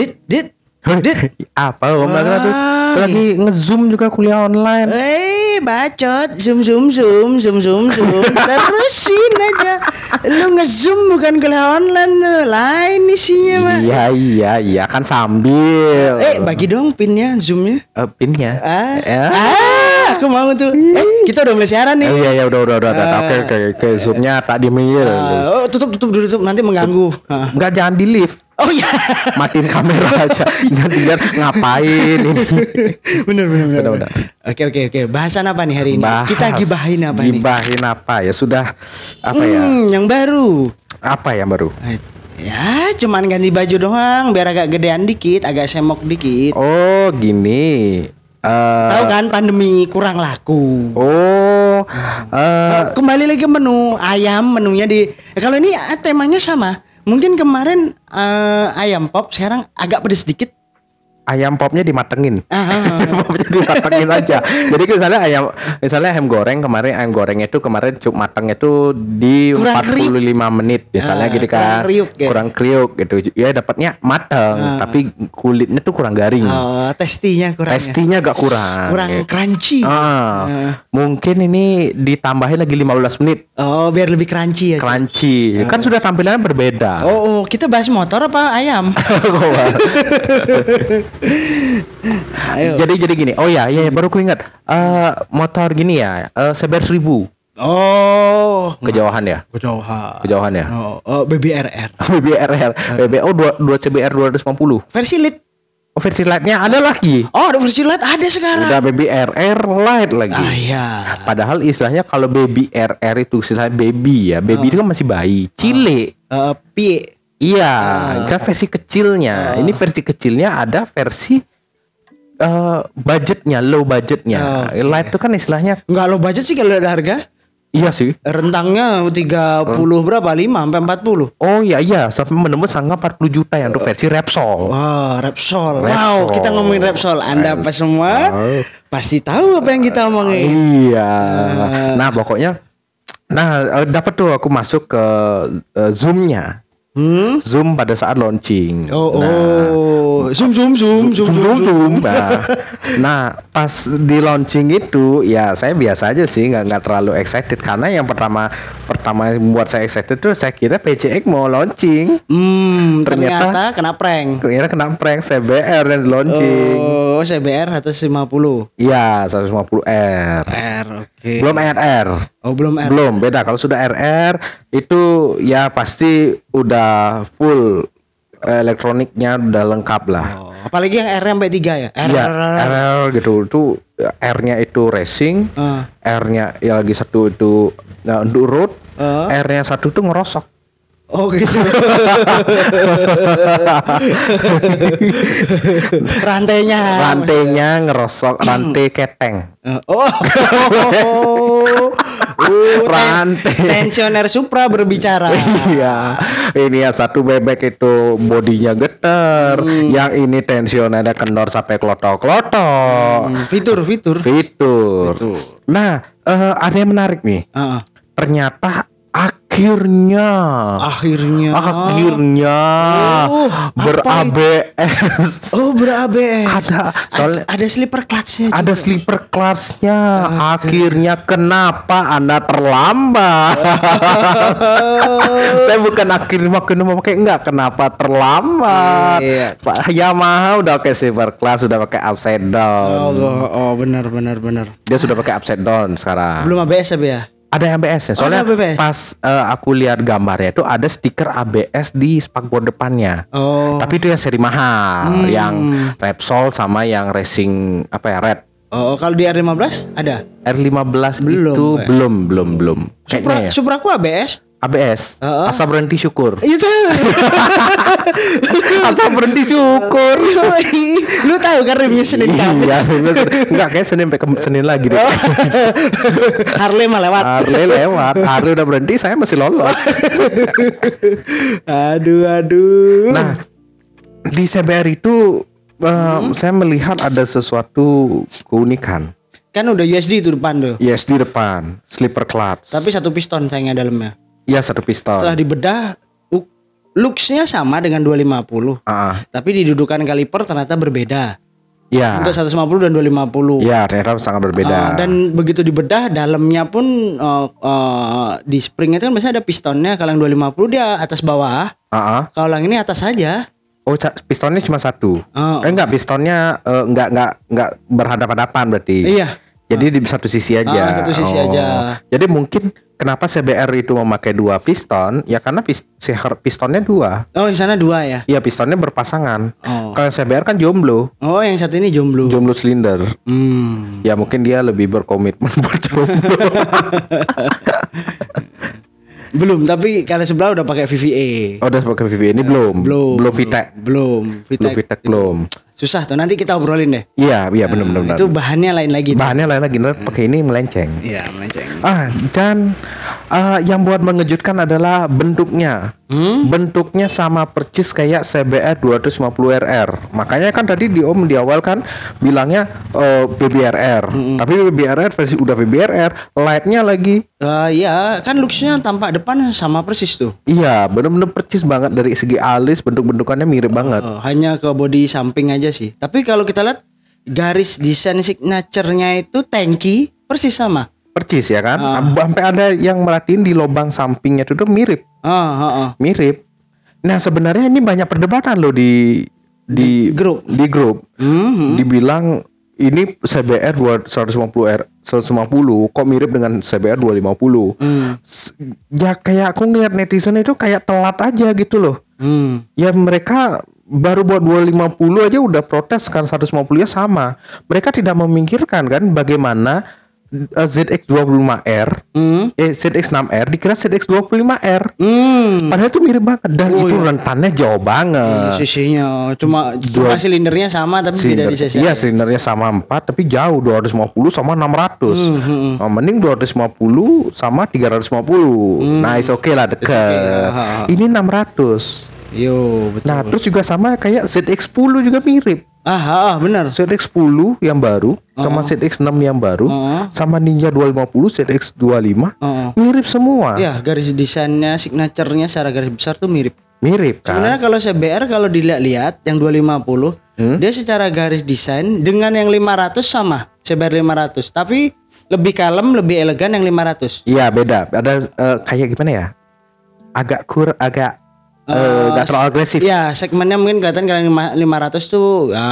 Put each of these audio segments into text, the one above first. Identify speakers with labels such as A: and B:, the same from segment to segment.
A: Dit, dit. Dit.
B: Apa om lagi tuh? Lagi ngezoom juga kuliah online.
A: Eh, bacot, zoom zoom zoom, zoom zoom zoom, terusin aja. Lu ngezoom bukan kuliah online lu, lain isinya mah.
B: Iya iya iya kan sambil.
A: Eh, bagi dong pinnya, zoomnya.
B: Eh, pinnya.
A: Ah,
B: Ya.
A: ah, aku mau tuh. Eh, kita udah mulai siaran nih.
B: Oh, iya iya udah udah udah. udah. Oke oke oke zoomnya tak diemin.
A: Ah, oh, tutup tutup dulu tutup nanti mengganggu. Ah.
B: Enggak jangan di lift.
A: Oh iya.
B: Matiin kamera aja. Jangan dilihat ngapain ini.
A: bener bener bener.
B: Bener, bener.
A: Oke oke oke. Bahasan apa nih hari ini?
B: Bahas.
A: Kita gibahin apa nih?
B: Gibahin apa ya? Sudah apa ya?
A: Hmm, yang baru.
B: Apa yang baru?
A: Ya, cuman ganti baju doang biar agak gedean dikit, agak semok dikit.
B: Oh, gini. Eh
A: Tahu kan pandemi kurang laku.
B: Oh, eh
A: Kembali lagi menu ayam menunya di eh, kalau ini eh, temanya sama. Mungkin kemarin eh, ayam pop sekarang agak pedes dikit.
B: Ayam popnya dimatengin.
A: Ah, ah, ah.
B: Popnya dimatengin aja. Jadi misalnya ayam misalnya ayam goreng kemarin ayam gorengnya itu kemarin cuk matangnya itu di
A: Kurang
B: 45 menit misalnya
A: Ah,
B: gitu
A: kurang
B: kan.
A: kriuk ya.
B: Kurang kriuk gitu. Ya dapatnya mateng, tapi kulitnya tuh kurang garing.
A: Oh, testinya kurang. ya.
B: Testinya agak kurang.
A: Kurang
B: gitu.
A: crunchy.
B: Ah, mungkin ini ditambahin lagi 15 menit
A: Oh, biar lebih crunchy ya.
B: crunchy. Kan sudah tampilannya berbeda.
A: Oh, oh, kita bahas motor apa ayam? Ayo.
B: Jadi jadi gini. Oh ya, iya ya, baru ku ingat. Eh motor gini ya, eh seber seribu
A: Oh,
B: kejauhan ya,
A: kejauhan.
B: kejauhan ya.
A: Oh, oh BBRR.
B: BBRL, BBO 2 2 CBR 250.
A: Versi lit.
B: Oh, versi lightnya ada lagi.
A: Oh, ada versi lit ada sekarang.
B: Udah BBRR light lagi.
A: Ah ya.
B: Padahal istilahnya kalau baby RR itu istilahnya baby ya, baby itu kan masih bayi, cile.
A: Eh, pie.
B: Iya, kan versi kecilnya. Ini versi kecilnya ada versi eh budgetnya, low budgetnya.
A: Oke.
B: Light itu kan istilahnya
A: Enggak lo budget sih kalau ada harga.
B: iya sih.
A: Rentangnya 30 berapa? 5 sampai 40.
B: Oh iya iya sampai menembus angka 40 juta yang untuk versi Repsol.
A: Wah, Repsol. Wow,
B: Repsol.
A: kita ngomongin Repsol. Anda apa semua pasti tahu apa yang kita omongin.
B: Iya. Nah pokoknya, nah eh, dapat tuh aku masuk ke eh, zoomnya,
A: Hmm?
B: zoom pada saat launching.
A: Oh,
B: Nah,
A: oh. Zoom zoom zoom zoom
B: zoom
A: zoom.
B: zoom zoom. Nah, nah pas di launching itu ya saya biasa aja sih nggak nggak terlalu excited karena yang pertama pertama yang membuat saya excited tuh saya kira PCX mau launching.
A: Hmm,
B: Ternyata-
A: ternyata, kena prank.
B: Kira kena prank CBR dan di launching.
A: Oh, CBR 150.
B: Iya 150R.
A: R, oke.
B: Belum RR.
A: Oh, belum R.
B: Belum beda kalau sudah RR itu ya pasti udah full eh, elektroniknya udah lengkap lah.
A: Oh, apalagi yang R sampai 3 ya? R. R, R, R.
B: RR gitu itu R-nya itu racing,
A: Ah.
B: R-nya ya lagi satu itu nah, untuk road,
A: Ah.
B: R-nya satu tuh ngerosok.
A: Oh gitu. Rantainya.
B: Rantainya ngerosok, rantai keteng.
A: Oh. oh. ten-
B: Rantai.
A: Tensioner Supra berbicara.
B: Iya, ini yang satu bebek itu bodinya geter,
A: Hmm.
B: yang ini tensionernya kendor sampai klotok-klotok.
A: Hmm, Fitur, fitur.
B: Fitur. Nah, eh, ada yang menarik nih.
A: Ah,
B: Ternyata akhirnya,
A: akhirnya.
B: akhirnya
A: Oh,
B: ber-ABS.
A: Oh, ber-ABS.
B: Ada, soalnya
A: Ada slipper clutch-nya.
B: ada sleeper classnya. Akhirnya kenapa anda terlambat? Saya bukan akhirnya makin pakai enggak. Kenapa terlambat?
A: Iya.
B: Pak Yamaha udah pakai sleeper class, sudah pakai upside down.
A: Oh, oh, oh, benar benar benar.
B: Dia sudah pakai upside down sekarang.
A: Belum ABS ya, ya?
B: Ada ABS ya. Soalnya
A: ABS.
B: pas eh, aku lihat gambarnya itu ada stiker ABS di spakbor depannya.
A: Oh.
B: Tapi itu yang seri mahal, yang Repsol sama yang racing apa ya Red.
A: Oh, kalau di R15 ada?
B: R15
A: Belum,
B: itu
A: Pak.
B: belum belum belum.
A: Supra,
B: ya.
A: Supra aku ABS.
B: ABS.
A: Heeh.
B: Asal berhenti syukur.
A: Itu.
B: Asal berhenti syukur.
A: Lu tahu kan remnya Senin
B: Iya,
A: Kamis.
B: enggak kayak Senin sampai Senin lagi deh.
A: Harley mah lewat.
B: Harley lewat, Harley udah berhenti, saya masih lolos.
A: aduh aduh.
B: Nah, di CBR itu em, saya melihat ada sesuatu keunikan.
A: kan udah USD itu depan tuh.
B: Di depan, slipper clutch.
A: Tapi satu piston sayangnya dalamnya.
B: Iya satu pistol.
A: Setelah dibedah, uh, looks-nya sama dengan 250.
B: Ah,
A: Tapi didudukan kaliper ternyata berbeda.
B: ya.
A: Untuk 150 dan 250.
B: Ya, ternyata sangat berbeda.
A: Uh, dan begitu dibedah dalamnya pun uh, uh, di spring itu kan biasanya ada pistonnya kalau yang 250 dia atas bawah
B: Ah, ah.
A: kalau yang ini atas saja
B: Oh, pistonnya cuma satu.
A: Oh.
B: Eh enggak, pistonnya eh, enggak enggak enggak berhadapan-hadapan berarti.
A: iya
B: Jadi di satu sisi aja. Oh.
A: Ah, satu sisi aja.
B: Jadi mungkin kenapa CBR itu memakai dua piston? Ya karena pis- si- pistonnya dua.
A: oh yang sana dua ya
B: Iya, pistonnya berpasangan.
A: oh
B: Kalau CBR kan jomblo,
A: oh yang satu ini jomblo
B: jomblo silinder.
A: hmm.
B: Ya mungkin dia lebih berkomitmen buat jomblo.
A: belum tapi kalau sebelah udah pakai VVA
B: oh, udah pakai VV ini belum?
A: belum
B: Belum VTEC.
A: belum
B: Belum
A: VTEC
B: VTEC belum.
A: Susah tuh nanti kita obrolin deh
B: Iya, iya benar benar. benar.
A: itu bahannya lain lagi tuh.
B: Bahannya lain lagi, ntar pakai ini melenceng.
A: iya melenceng
B: Ah, dan ah, yang buat mengejutkan adalah bentuknya.
A: Hmm?
B: Bentuknya sama persis kayak CBR 250 RR. Makanya kan tadi di Om di awal kan bilangnya eh, BBRR.
A: Hmm.
B: Tapi BBRR versi udah BBRR, lightnya lagi.
A: Ah, iya kan looksnya tampak depan sama persis tuh
B: Iya, bener-bener persis banget dari segi alis, bentuk-bentukannya mirip banget.
A: Oh, hanya ke body samping aja sih. Tapi kalau kita lihat garis desain signaturenya itu tanki persis sama.
B: Persis ya kan? Sampai ada yang merhatiin di lubang sampingnya itu tuh mirip,
A: Ah, ah, ah.
B: mirip. Nah, sebenarnya ini banyak perdebatan loh di di
A: grup.
B: di grup.
A: Hmm,
B: dibilang ini CBR 250 R 150 kok mirip dengan CBR 250
A: hmm,
B: S- ya kayak aku ngeliat netizen itu kayak telat aja gitu loh
A: hmm.
B: ya mereka baru buat 250 aja udah protes kan 150 ya sama mereka tidak memikirkan kan bagaimana ZX25R
A: Hmm.
B: eh ZX6R dikira ZX25R
A: Hmm.
B: padahal itu mirip banget dan itu rentannya jauh banget.
A: Sisinya cuma cuma silindernya sama tapi beda di
B: Silinder,
A: sisi.
B: iya silindernya sama 4 tapi jauh 250 sama 600
A: Hmm,
B: Oh, mending 250 sama 350 nah is oke lah deket.
A: ha, ha.
B: ini 600
A: Yo, betul.
B: nah terus juga sama kayak ZX10 juga mirip
A: Ah, ah, ah, benar.
B: ZX10 yang baru sama ZX6 yang baru
A: Oh.
B: sama Ninja 250 ZX25
A: Oh.
B: mirip semua
A: Ya, garis desainnya, signaturenya secara garis besar tuh mirip.
B: mirip kan
A: Sebenarnya kalau CBR kalau dilihat-lihat yang 250
B: Hmm?
A: dia secara garis desain dengan yang 500 sama CBR 500 tapi lebih kalem lebih elegan yang 500
B: iya beda ada eh, kayak gimana ya agak kur agak eh, nggak terlalu agresif.
A: ya segmennya mungkin kelihatan lima- 500 tuh ya,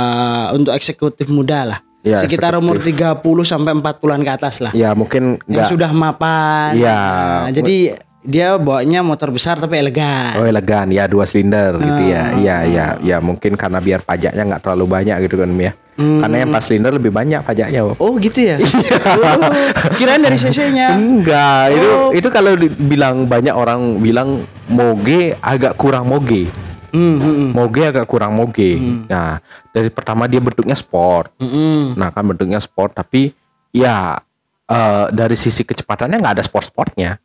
A: untuk eksekutif muda lah.
B: Ya,
A: sekitar umur 30 sampai 40-an ke atas lah.
B: Ya mungkin
A: yang
B: nggak
A: sudah mapan.
B: Iya.
A: Nah, jadi dia bawanya motor besar tapi elegan.
B: Oh elegan. Ya dua silinder gitu
A: Ah.
B: ya Iya iya. Ya mungkin karena biar pajaknya nggak terlalu banyak gitu kan ya.
A: Hmm.
B: Karena yang pas silinder lebih banyak pajaknya Om.
A: oh gitu ya? Oh, kirain dari cc-nya
B: Enggak. Itu
A: Oh.
B: itu kalau dibilang banyak orang bilang moge agak kurang moge.
A: Hmm, hmm, hmm.
B: moge agak kurang moge. Nah dari pertama dia bentuknya sport.
A: Hmm, hmm.
B: Nah kan bentuknya sport tapi ya eh, dari sisi kecepatannya nggak ada sport-sportnya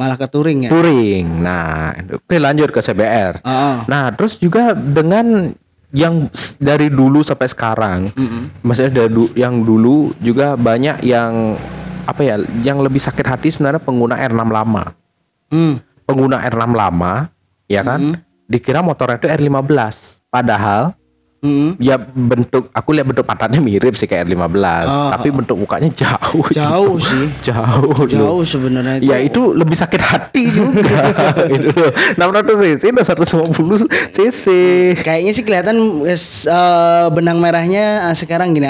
A: malah ke touring ya?
B: Touring nah oke lanjut ke CBR
A: Ah,
B: Nah, terus juga dengan yang dari dulu sampai sekarang, maksudnya dari du- yang dulu juga banyak yang apa ya, yang lebih sakit hati sebenarnya pengguna R6 lama.
A: hmm.
B: Pengguna R6 lama, ya kan, dikira motornya itu R15, padahal
A: Hmm.
B: ya bentuk aku lihat bentuk pantatnya mirip sih kayak R15,
A: Ah,
B: tapi bentuk mukanya jauh.
A: Jauh sih.
B: jauh.
A: Jauh sebenarnya itu.
B: Ya itu lebih sakit hati juga. itu loh. 600 cc dan 150 cc.
A: Kayaknya sih kelihatan eh, benang merahnya eh, sekarang gini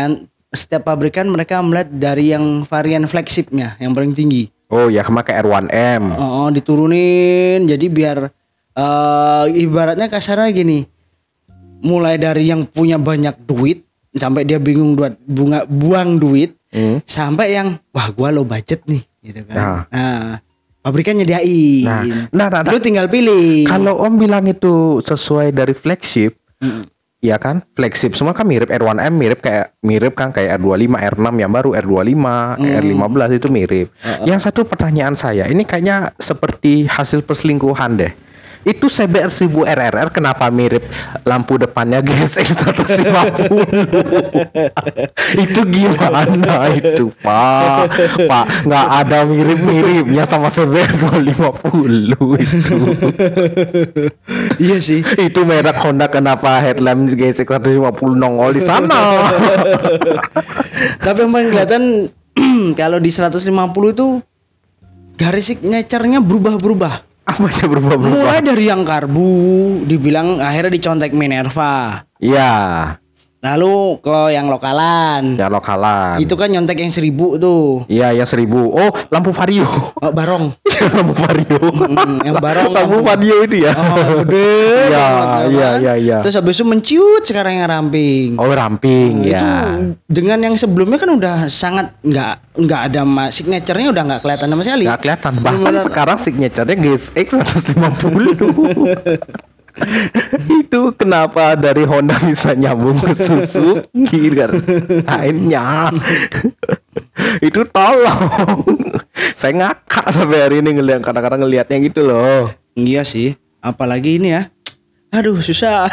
A: setiap pabrikan mereka melihat dari yang varian flagshipnya yang paling tinggi.
B: Oh ya kayak R1M.
A: Oh, diturunin jadi biar eh, ibaratnya kasarnya gini. Mulai dari yang punya banyak duit sampai dia bingung buat bunga buang duit
B: Hmm.
A: sampai yang wah gua low budget nih gitu kan.
B: Nah.
A: Nah, pabrikan nyediain.
B: Nah, nah, nah, nah.
A: Lu tinggal pilih.
B: Kalau Om bilang itu sesuai dari flagship, ya kan? Flagship semua kan mirip R1M mirip kayak mirip kan kayak R25, R6 yang baru R25, R15 itu mirip. Yang satu pertanyaan saya, ini kayaknya seperti hasil perselingkuhan deh. Itu CBR 1000 RRR kenapa mirip lampu depannya GSX 150? itu gimana itu, Pak? Pak, nggak ada mirip-miripnya sama CBR 250 itu.
A: iya sih.
B: itu merek Honda kenapa headlamp GSX 150 nongol di sana?
A: Tapi yang paling kelihatan kalau di 150 itu garis signature-nya berubah-berubah.
B: Apa yang berubah-berubah?
A: Mulai dari yang karbu, dibilang akhirnya dicontek Minerva.
B: Iya,
A: Lalu ke yang lokalan.
B: ya lokalan.
A: Itu kan nyontek yang seribu tuh.
B: Iya, yang seribu. Oh, lampu vario.
A: Oh, barong.
B: lampu vario.
A: Mm, yang barong
B: lampu vario itu ya.
A: Oh, gede.
B: Iya, iya, iya, iya.
A: Terus habis itu menciut sekarang yang ramping.
B: Oh, ramping
A: Itu
B: ya.
A: dengan yang sebelumnya kan udah sangat nggak nggak ada ma- signature-nya udah nggak kelihatan sama sekali.
B: Nggak kelihatan. Bahkan sekarang signature-nya GSX 150. itu kenapa dari Honda bisa nyambung ke Suzuki lainnya itu tolong saya ngakak sampai hari ini ngeliat kadang-kadang ngelihatnya gitu loh
A: Iya sih. Apalagi ini ya. Aduh susah.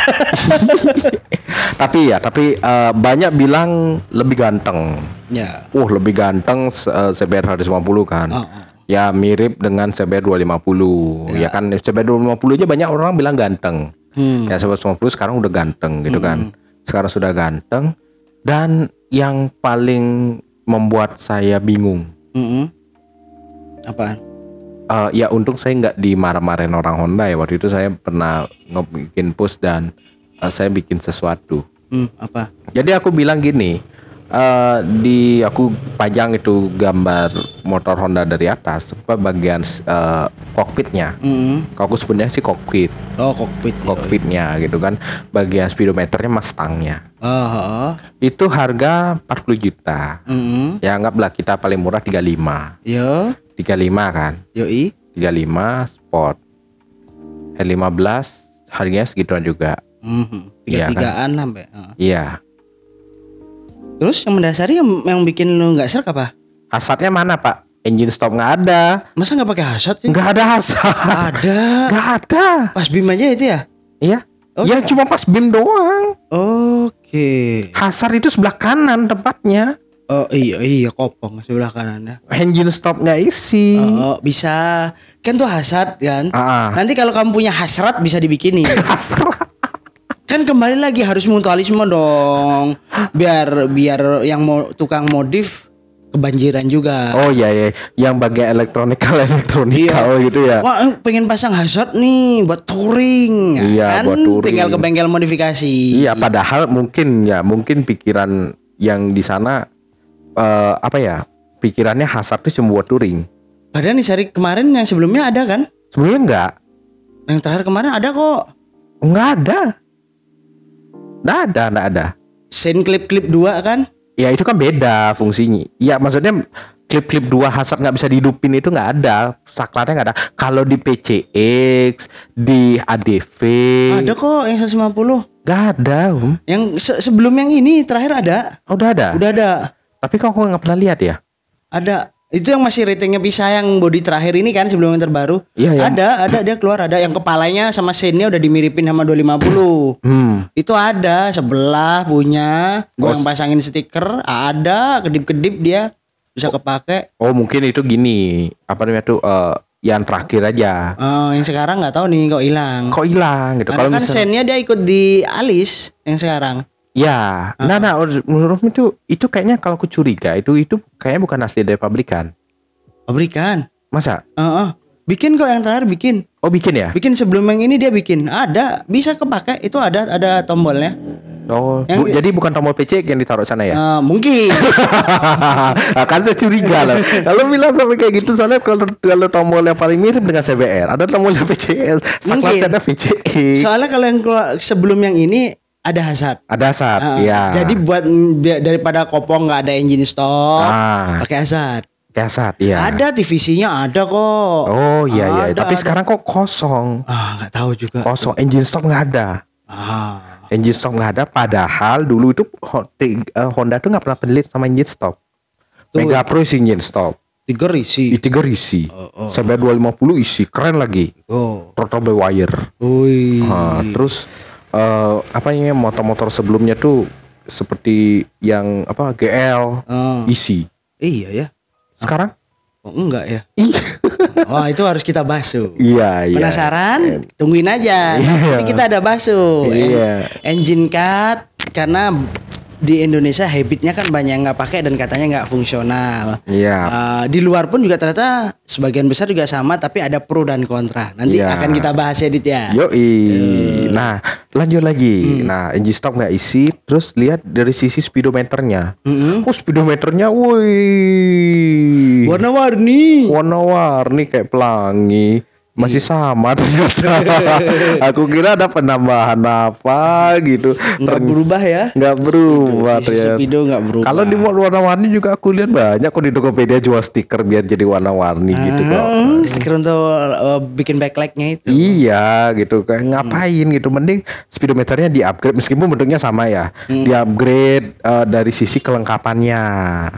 B: tapi ya tapi eh, banyak bilang lebih ganteng
A: ya.
B: uh lebih ganteng eh, CBR 150 kan
A: Oh, oh.
B: Ya mirip dengan CBR 250 ya, kan CBR 250 aja banyak orang bilang ganteng.
A: Hmm.
B: ya CBR 250 sekarang udah ganteng gitu kan. Sekarang sudah ganteng. Dan yang paling membuat saya bingung.
A: Mm-mm. Apaan?
B: eh, ya untung saya nggak dimarah-marahin orang Honda ya waktu itu saya pernah ngebikin post dan eh, saya bikin sesuatu.
A: Hmm, apa?
B: Jadi aku bilang gini, eh, di aku pajang itu gambar motor Honda dari atas, apa bagian eh, kokpitnya.
A: Mm-mm.
B: Kalau aku sebenarnya sih kokpit,
A: Oh kokpit. ya.
B: kokpitnya gitu kan, bagian speedometernya Mustangnya.
A: Oh.
B: Itu harga 40 juta.
A: Mm-mm.
B: Ya anggaplah kita paling murah 35.
A: Yo,
B: 35 kan?
A: yoi.
B: 35 sport. R15 harganya segituan juga.
A: Mhm.
B: Iya,
A: Tiga tigaan sampai. Oh.
B: Iya.
A: Terus yang mendasari yang, yang bikin lu nggak serak apa?
B: Hasatnya mana pak? Engine stop nggak ada.
A: Masa nggak pakai hasad sih?
B: Nggak ada hasat.
A: Ada.
B: Nggak ada.
A: Pas bim aja itu ya?
B: Iya.
A: Oh,
B: ya cuma pas BIM doang.
A: Oke.
B: Hasar itu sebelah kanan tempatnya.
A: Oh iya iya kopong sebelah kanannya.
B: Engine stop nggak isi.
A: Oh bisa. Kan tuh hasad kan.
B: Ah.
A: Nanti kalau kamu punya hasrat bisa dibikinin.
B: Hasrat.
A: kan kembali lagi harus mutualisme dong. Biar biar yang mau tukang modif kebanjiran juga.
B: Oh iya iya, yang bagian elektronikal elektronikal gitu ya.
A: Wah, pengen pasang hazard nih buat touring. ya
B: Iya,
A: kan?
B: buat touring.
A: Tinggal ke bengkel modifikasi.
B: Iya, padahal mungkin ya mungkin pikiran yang di sana eh, apa ya? Pikirannya hasar itu cuma buat touring.
A: Padahal nih seri kemarin yang sebelumnya ada kan?
B: Sebenarnya enggak.
A: Yang terakhir kemarin ada kok.
B: Enggak ada. Enggak ada, enggak ada.
A: Scene klip-klip dua kan?
B: Ya itu kan beda fungsinya. Ya maksudnya klip-klip dua hasap nggak bisa dihidupin itu nggak ada. Saklarnya nggak ada. Kalau di PCX, di ADV,
A: Ada kok yang 150.
B: nggak ada. Om.
A: Yang se- sebelum yang ini terakhir ada.
B: Oh, udah ada.
A: Udah ada.
B: Tapi kok aku nggak pernah lihat ya?
A: Ada. Itu yang masih ratingnya bisa yang body terakhir ini kan sebelum yang terbaru.
B: Iya, iya.
A: Ada, ada dia keluar ada yang kepalanya sama scene-nya udah dimiripin sama 250.
B: Hmm.
A: Itu ada sebelah punya. Gua
B: Oh,
A: yang pasangin stiker ada, kedip-kedip dia bisa kepake.
B: Oh mungkin itu gini. Apa namanya tuh? eh, yang terakhir aja.
A: Eh, yang sekarang nggak tahu nih kok hilang.
B: Kok hilang gitu? Kalau
A: kan
B: misal,
A: scene-nya dia ikut di alis yang sekarang.
B: Ya, nah, nah, menurutmu itu itu kayaknya kalau aku curiga itu itu kayaknya bukan asli dari pabrikan.
A: Pabrikan.
B: Masa?
A: Oh. Bikin kok yang terakhir bikin.
B: Oh bikin ya?
A: Bikin sebelum yang ini dia bikin. Ada, bisa kepake. Itu ada ada tombolnya.
B: Oh,
A: Yang-
B: bu- jadi bukan tombol PC yang ditaruh sana ya?
A: Eh, mungkin.
B: kan saya curiga loh. Kalau bilang sampai kayak gitu soalnya kalau kalau tombol yang paling mirip dengan CBR ada tombolnya PCL, saklar.
A: Soalnya kalau yang sebelum yang ini ada hazard.
B: Ada saat,
A: Eh,
B: ya.
A: Jadi buat daripada kopong nggak ada engine stop,
B: Ah.
A: pakai hazard.
B: kayak saat, ya.
A: Ada TVC-nya ada kok.
B: Oh iya iya.
A: Ada,
B: Tapi
A: ada.
B: sekarang kok kosong,
A: ah nggak tahu juga.
B: kosong. Engine stop nggak ada.
A: Ah.
B: Engine stop nggak ada. Padahal dulu itu eh, Honda tuh nggak pernah pelit sama engine stop.
A: Tuh.
B: Mega Pro isi engine stop.
A: Tiger isi.
B: i3 isi CBR 250 isi keren lagi
A: Oh.
B: throttle by wire
A: Wih.
B: Nah, terus eh, apa ini motor-motor sebelumnya tuh seperti yang apa GL
A: Oh.
B: isi
A: Iya ya.
B: sekarang
A: Oh, enggak ya.
B: Iya.
A: Wah, itu harus kita basu.
B: iya iya
A: Penasaran? Tungguin aja.
B: Iya.
A: Nanti kita ada basu.
B: Iya.
A: En- Engine cut karena di Indonesia habitnya kan banyak nggak pakai dan katanya nggak fungsional.
B: iya
A: Uh, di luar pun juga ternyata sebagian besar juga sama tapi ada pro dan kontra. Nanti
B: Iya.
A: akan kita bahas ya Dit ya.
B: Yoi. Nah, lanjut lagi.
A: Hmm.
B: Nah, engine stock nggak isi, terus lihat dari sisi speedometernya.
A: Mm-mm.
B: Oh, speedometernya, woi.
A: Warna-warni.
B: Warna-warni kayak pelangi. Masih sama ternyata. Aku kira ada penambahan apa gitu.
A: Nggak berubah ya.
B: Nggak berubah
A: speedo nggak berubah.
B: Kalau di warna-warni juga aku lihat banyak kok di Tokopedia jual stiker biar jadi warna-warni gitu kok.
A: Hmm, stiker untuk uh, bikin backlightnya itu.
B: Iya gitu kayak ngapain gitu mending speedometernya di upgrade meskipun bentuknya sama ya di upgrade eh, dari sisi kelengkapannya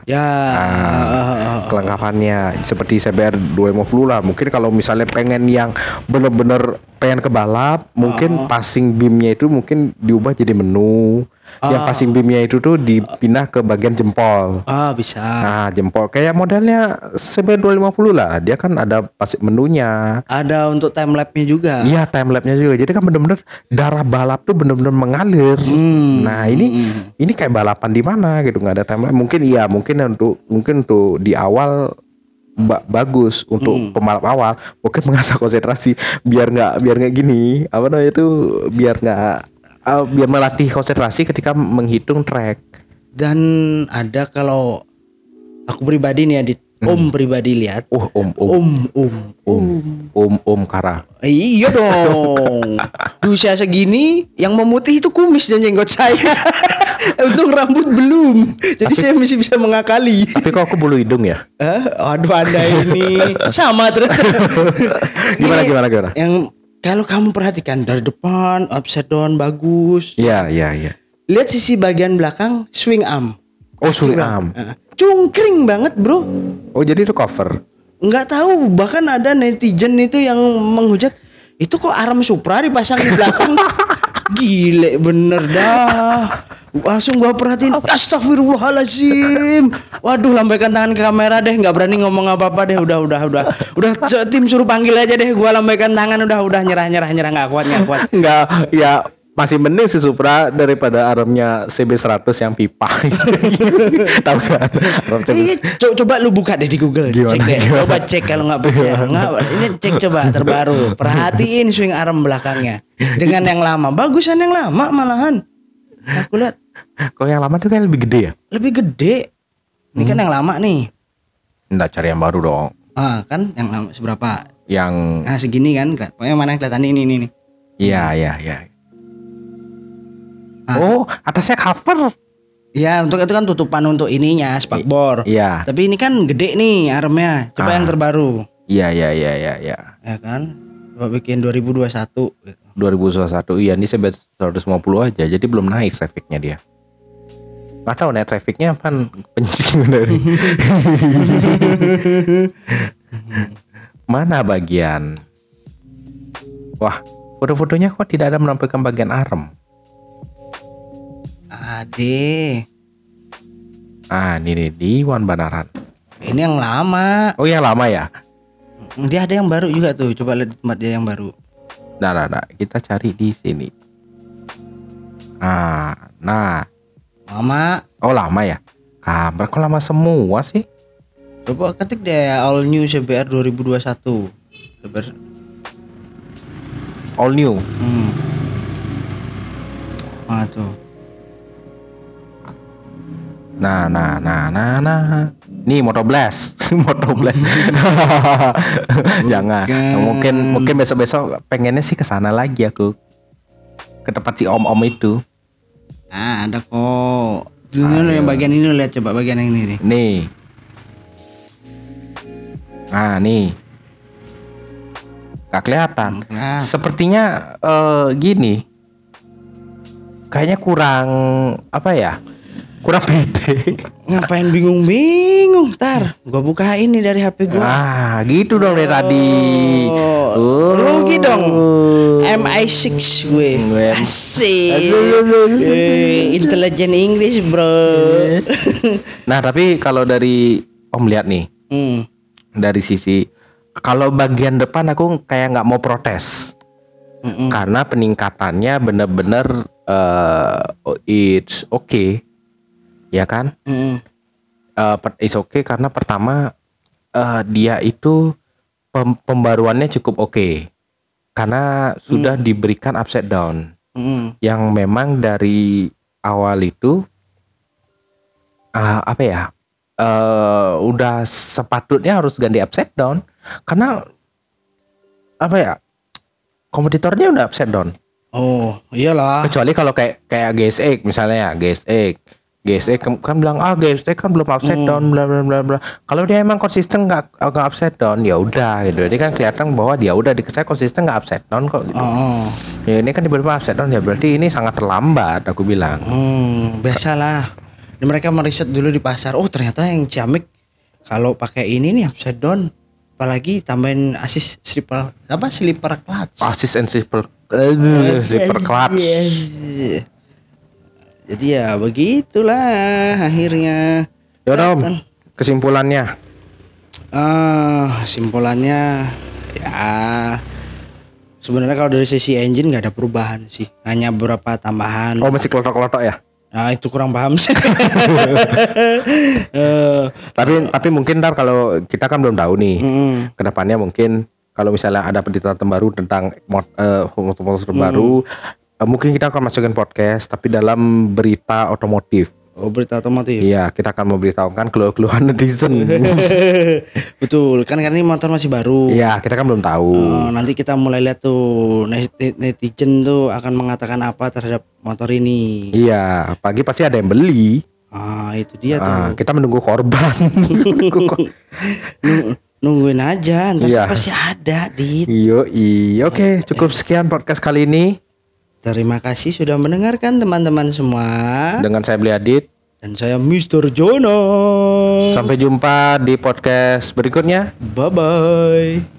A: Ya.
B: Ah. kelengkapannya seperti CBR 250 lah mungkin kalau misalnya pengen yang bener-bener pengen ke balap mungkin passing beamnya itu mungkin diubah jadi menu yang passing beamnya itu tuh dipindah ke bagian jempol
A: Ah bisa.
B: nah jempol kayak modelnya CBR 250 lah dia kan ada passing menunya
A: Ada untuk time lapse-nya juga.
B: Iya time lapse-nya juga. Jadi kan bener-bener darah balap tuh bener-bener mengalir. Nah ini ini kayak balapan di mana gitu nggak ada time lapse. Mungkin iya mungkin untuk mungkin untuk di awal ba- bagus untuk pembalap awal mungkin mengasah konsentrasi biar nggak biar nggak gini apa namanya itu biar nggak eh, biar melatih konsentrasi ketika menghitung track.
A: Dan ada kalau aku pribadi nih Adit, Om pribadi lihat.
B: Oh om om
A: Om, om, om.
B: om om Kara.
A: Eh, iya dong. Di usia segini yang memutih itu kumis dan jenggot saya. Untung rambut belum. Jadi saya masih bisa mengakali.
B: Tapi kok aku bulu hidung ya?
A: Eh, aduh Anda ini sama ternyata.
B: Gimana
A: Ini
B: gimana gimana?
A: Yang kalau kamu perhatikan dari depan upside down bagus.
B: Iya iya iya.
A: Lihat sisi bagian belakang swing arm.
B: Oh swing arm.
A: Eh, Cungkring banget, Bro.
B: Oh jadi itu cover.
A: nggak tahu bahkan ada netizen itu yang menghujat itu kok arm Supra dipasang di belakang gile bener dah langsung gua perhatiin astagfirullahalazim waduh lambaikan tangan ke kamera deh nggak berani ngomong apa apa deh. Udah udah udah. Udah tim suruh panggil aja deh. Gua lambaikan tangan udah udah. Nyerah nyerah nyerah. Nggak kuat nggak kuat.
B: Enggak, ya masih mending si Supra daripada armnya CB100 yang pipa. Tahu kan?
A: Iya, co- coba lu buka deh di Google,
B: Gimana,
A: cek deh,
B: gimana?
A: coba cek kalau nggak percaya. Nggak, ini cek coba terbaru, perhatiin swing arm belakangnya. Dengan yang lama, bagusan yang lama malahan. Aku lihat
B: Kalau yang lama tuh kayak lebih gede ya?
A: lebih gede. Ini kan yang lama nih,
B: Enggak cari yang baru dong.
A: ah kan yang lama seberapa?
B: Yang
A: Nah segini kan, pokoknya mana yang kelihatan ini ini nih.
B: iya iya iya.
A: Ah.
B: Oh, atasnya cover.
A: Ya untuk itu kan tutupan untuk ininya spakbor.
B: Iya.
A: Tapi ini kan gede nih armnya. Coba
B: Ah.
A: yang terbaru,
B: Iya iya iya iya iya.
A: ya kan? Coba bikin 2021. gitu.
B: 2021 iya ini CB 150 aja jadi belum naik trafficnya dia. Gak tahu naik trafficnya apa penyidik dari mana bagian wah foto-fotonya kok tidak ada menampilkan bagian arm
A: Ade,
B: ah ini nih di Wan Banaran
A: ini yang lama.
B: oh yang lama ya
A: Dia ada yang baru juga tuh. Coba lihat tempat dia yang baru.
B: Nah, nah, nah, kita cari di sini ah nah
A: Mama,
B: oh lama ya kabar kok lama semua sih
A: coba ketik deh all new CBR 2021. CBR.
B: all new
A: Hmm. Ah tuh.
B: Nah, nah, nah, nah, nah. Nih Moto Blast, Moto Blast. Jangan. Mungkin mungkin besok-besok pengennya sih ke sana lagi aku. Ke tempat si om-om itu.
A: Ah, ada kok. Tuh lu yang bagian ini lihat coba bagian yang ini nih.
B: Nih. Nah, nih. Gak kelihatan.
A: Nah,
B: Sepertinya eh, gini. Kayaknya kurang apa ya? Kurang pede.
A: Ngapain bingung-bingung? Tar, gua buka ini dari HP gua.
B: Ah, gitu dong dari tadi.
A: Oh, rugi dong. MI6 gue. Asik. Eh, Intelligent English, Bro.
B: Nah, tapi kalau dari Om lihat nih,
A: hmm.
B: dari sisi kalau bagian depan aku kayak nggak mau protes.
A: Mm-mm.
B: Karena peningkatannya bener-bener eh it's okay. Ya kan?
A: Mm-mm.
B: Eh, per- it's okay karena pertama eh, dia itu pem- pembaruannya cukup oke. Karena sudah diberikan upside down.
A: Mm-mm.
B: yang memang dari awal itu ah, apa ya eh udah sepatutnya harus ganti upside down karena apa ya kompetitornya udah upside down
A: Oh, iyalah.
B: kecuali kalau kayak kayak GSX misalnya ya GSX GSX kan- kan bilang ah GSX kan belum upside down bla bla bla bla kalau dia emang konsisten nggak nggak upside down ya udah gitu jadi kan kelihatan bahwa dia udah di saya konsisten nggak upside down kok gitu.
A: Oh,
B: Ya ini kan tiba-tiba upside down ya berarti ini sangat terlambat aku bilang.
A: hmm, biasalah. Dan mereka meriset dulu di pasar. Oh, ternyata yang Ciamik kalau pakai ini nih upside down. Apalagi tambahin asis slipper apa slipper clutch.
B: Assist and slipper eh, slipper clutch.
A: Yes. Jadi ya begitulah akhirnya.
B: Ya
A: Kelihatan.
B: kesimpulannya.
A: Ah, simpulannya ya sebenarnya kalau dari sisi engine nggak ada perubahan sih. Hanya beberapa tambahan.
B: Oh masih kelotok-kelotok ya.
A: Nah, itu kurang paham sih. Eh,
B: Tapi tapi mungkin ntar kalau kita kan belum tahu nih.
A: mm,
B: Ke depannya mungkin kalau misalnya ada pendeta terbaru tentang eh, motor-motor terbaru, eh, mungkin kita akan masukin podcast tapi dalam berita otomotif.
A: oh, berita otomotif.
B: Iya, kita akan memberitahukan keluhan-keluhan netizen.
A: Betul, kan karena ini motor masih baru.
B: Iya, kita kan belum tahu.
A: Oh, nanti kita mulai lihat tuh net- netizen tuh akan mengatakan apa terhadap motor ini.
B: Iya, pagi pasti ada yang beli.
A: Ah, itu dia tuh.
B: Ah, kita menunggu korban. Menunggu kor-
A: Nung- nungguin aja, ntar
B: Iya.
A: pasti ada di.
B: Iyo, iya. Oke, cukup sekian podcast kali ini.
A: Terima kasih sudah mendengarkan teman-teman semua.
B: Dengan saya Beli Adit.
A: Dan saya Mr. Jono.
B: Sampai jumpa di podcast berikutnya.
A: Bye bye.